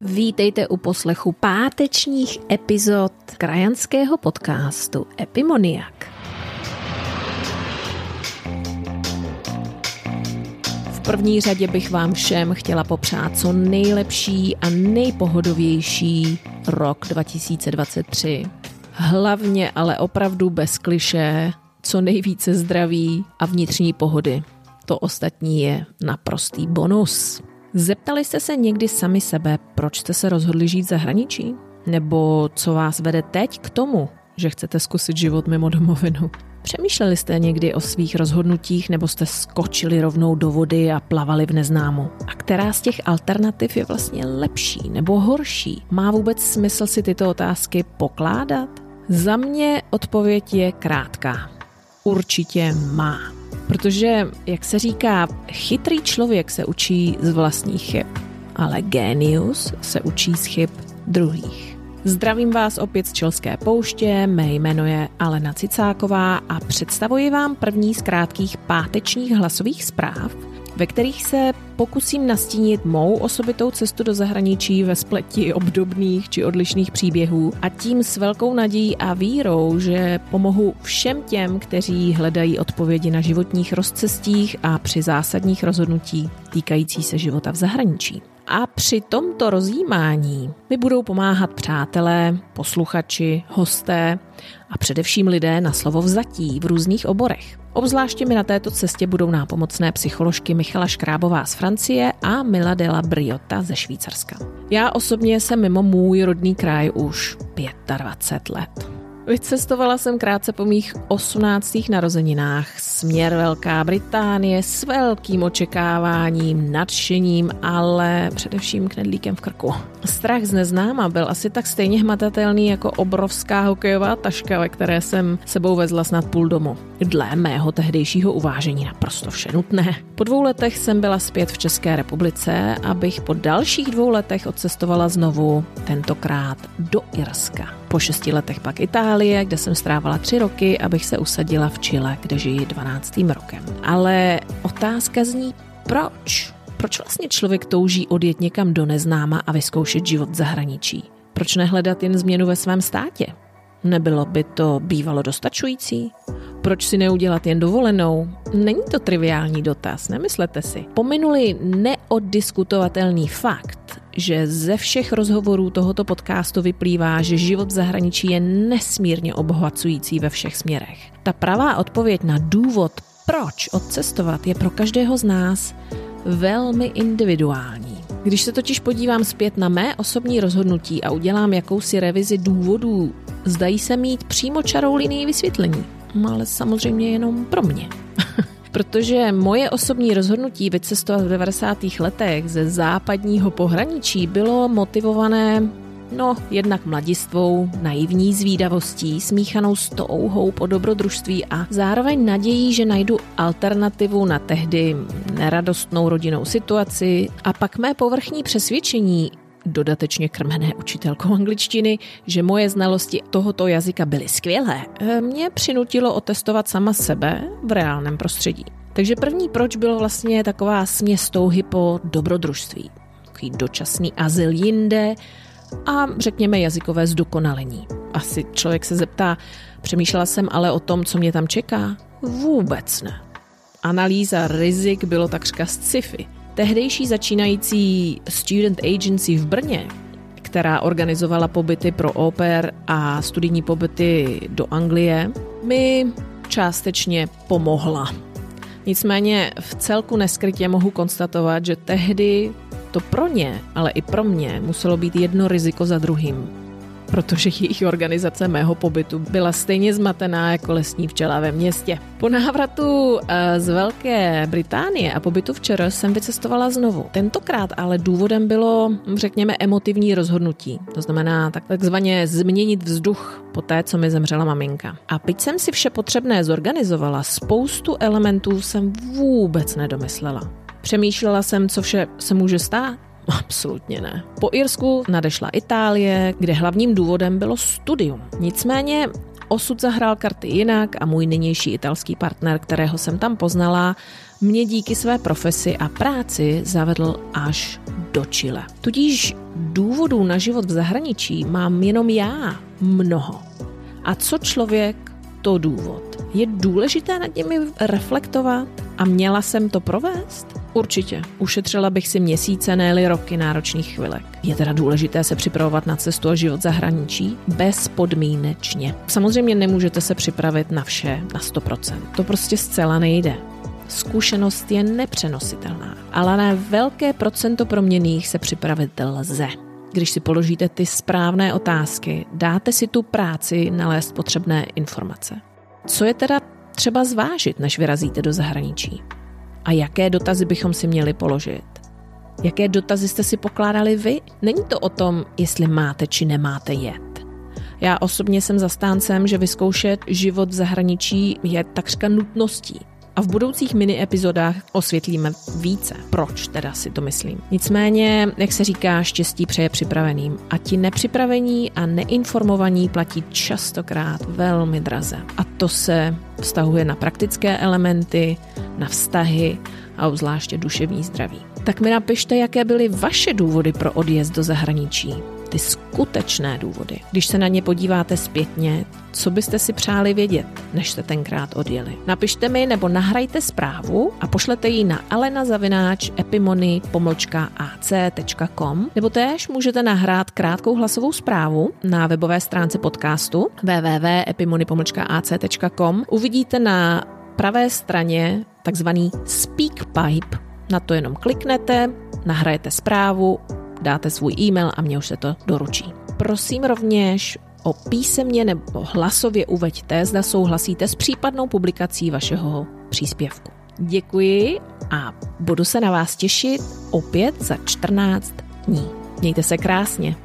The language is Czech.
Vítejte u poslechu pátečních epizod krajanského podcastu Epimoniak. V první řadě bych vám všem chtěla popřát co nejlepší a nejpohodovější rok 2023. Hlavně ale opravdu bez kliše, co nejvíce zdraví a vnitřní pohody. To ostatní je naprostý bonus. Zeptali jste se někdy sami sebe, proč jste se rozhodli žít v zahraničí? Nebo co vás vede teď k tomu, že chcete zkusit život mimo domovinu? Přemýšleli jste někdy o svých rozhodnutích nebo jste skočili rovnou do vody a plavali v neznámu? A která z těch alternativ je vlastně lepší nebo horší? Má vůbec smysl si tyto otázky pokládat? Za mě odpověď je krátká. Určitě má. Protože, jak se říká, chytrý člověk se učí z vlastních chyb, ale genius se učí z chyb druhých. Zdravím vás opět z Čelské pouště, mé jméno je Alena Cicáková a představuji vám první z krátkých pátečních hlasových zpráv, ve kterých se pokusím nastínit mou osobitou cestu do zahraničí ve spleti obdobných či odlišných příběhů a tím s velkou nadějí a vírou, že pomohu všem těm, kteří hledají odpovědi na životních rozcestích a při zásadních rozhodnutí týkající se života v zahraničí. A při tomto rozjímání mi budou pomáhat přátelé, posluchači, hosté a především lidé na slovo vzatí v různých oborech. Obzvláště mi na této cestě budou nápomocné psycholožky Michala Škrábová z Francie a Mila Della Briota ze Švýcarska. Já osobně jsem mimo můj rodný kraj už 25 let. Vycestovala jsem krátce po mých 18. narozeninách směr Velká Británie s velkým očekáváním, nadšením, ale především knedlíkem v krku. Strach z neznáma byl asi tak stejně hmatatelný jako obrovská hokejová taška, ve které jsem sebou vezla snad půl domu. Dle mého tehdejšího uvážení naprosto vše nutné. Po dvou letech jsem byla zpět v České republice, abych po dalších dvou letech odcestovala znovu, tentokrát do Irska. Po šesti letech pak Itálie, kde jsem strávala tři roky, abych se usadila v Chile, kde žiji 12. rokem. Ale otázka zní, proč? Proč vlastně člověk touží odjet někam do neznáma a vyzkoušet život v zahraničí? Proč nehledat jen změnu ve svém státě? Nebylo by to bývalo dostačující? Proč si neudělat jen dovolenou? Není to triviální dotaz, nemyslete si. Pominuli neoddiskutovatelný fakt, že ze všech rozhovorů tohoto podcastu vyplývá, že život v zahraničí je nesmírně obohacující ve všech směrech. Ta pravá odpověď na důvod, proč odcestovat, je pro každého z nás velmi individuální. Když se totiž podívám zpět na mé osobní rozhodnutí a udělám jakousi revizi důvodů, zdají se mít přímo čarou linii vysvětlení. No, ale samozřejmě jenom pro mě. Protože moje osobní rozhodnutí vycestovat v 90. letech ze západního pohraničí bylo motivované No, jednak mladistvou, naivní zvídavostí, smíchanou s touhou po dobrodružství a zároveň nadějí, že najdu alternativu na tehdy neradostnou rodinnou situaci a pak mé povrchní přesvědčení, dodatečně krmené učitelkou angličtiny, že moje znalosti tohoto jazyka byly skvělé, mě přinutilo otestovat sama sebe v reálném prostředí. Takže první proč bylo vlastně taková směs touhy po dobrodružství. Takový dočasný azyl jinde a řekněme jazykové zdokonalení. Asi člověk se zeptá, přemýšlela jsem ale o tom, co mě tam čeká? Vůbec ne. Analýza rizik bylo takřka sci-fi. Tehdejší začínající Student Agency v Brně, která organizovala pobyty pro oper a studijní pobyty do Anglie, mi částečně pomohla. Nicméně v celku neskrytě mohu konstatovat, že tehdy to pro ně, ale i pro mě muselo být jedno riziko za druhým protože jejich organizace mého pobytu byla stejně zmatená jako lesní včela ve městě. Po návratu eh, z Velké Británie a pobytu včera jsem vycestovala znovu. Tentokrát ale důvodem bylo, řekněme, emotivní rozhodnutí. To znamená tak, takzvaně změnit vzduch po té, co mi zemřela maminka. A byť jsem si vše potřebné zorganizovala, spoustu elementů jsem vůbec nedomyslela. Přemýšlela jsem, co vše se může stát, Absolutně ne. Po Irsku nadešla Itálie, kde hlavním důvodem bylo studium. Nicméně osud zahrál karty jinak a můj nynější italský partner, kterého jsem tam poznala, mě díky své profesi a práci zavedl až do Chile. Tudíž důvodů na život v zahraničí mám jenom já mnoho. A co člověk, to důvod. Je důležité nad nimi reflektovat a měla jsem to provést? Určitě. Ušetřila bych si měsíce, ne roky náročných chvilek. Je teda důležité se připravovat na cestu a život zahraničí bezpodmínečně. Samozřejmě nemůžete se připravit na vše na 100%. To prostě zcela nejde. Zkušenost je nepřenositelná, ale na velké procento proměných se připravit lze. Když si položíte ty správné otázky, dáte si tu práci nalézt potřebné informace. Co je teda třeba zvážit, než vyrazíte do zahraničí? A jaké dotazy bychom si měli položit? Jaké dotazy jste si pokládali vy? Není to o tom, jestli máte či nemáte jet. Já osobně jsem zastáncem, že vyzkoušet život v zahraničí je takřka nutností. A v budoucích mini epizodách osvětlíme více, proč teda si to myslím. Nicméně, jak se říká, štěstí přeje připraveným. A ti nepřipravení a neinformovaní platí častokrát velmi draze. A to se vztahuje na praktické elementy, na vztahy a obzvláště duševní zdraví. Tak mi napište, jaké byly vaše důvody pro odjezd do zahraničí ty skutečné důvody. Když se na ně podíváte zpětně, co byste si přáli vědět, než jste tenkrát odjeli. Napište mi nebo nahrajte zprávu a pošlete ji na alenazavináč epimony ac.com nebo též můžete nahrát krátkou hlasovou zprávu na webové stránce podcastu www.epimony ac.com. Uvidíte na pravé straně takzvaný SpeakPipe. Na to jenom kliknete, nahrajete zprávu dáte svůj e-mail a mě už se to doručí. Prosím rovněž o písemně nebo hlasově uveďte, zda souhlasíte s případnou publikací vašeho příspěvku. Děkuji a budu se na vás těšit opět za 14 dní. Mějte se krásně.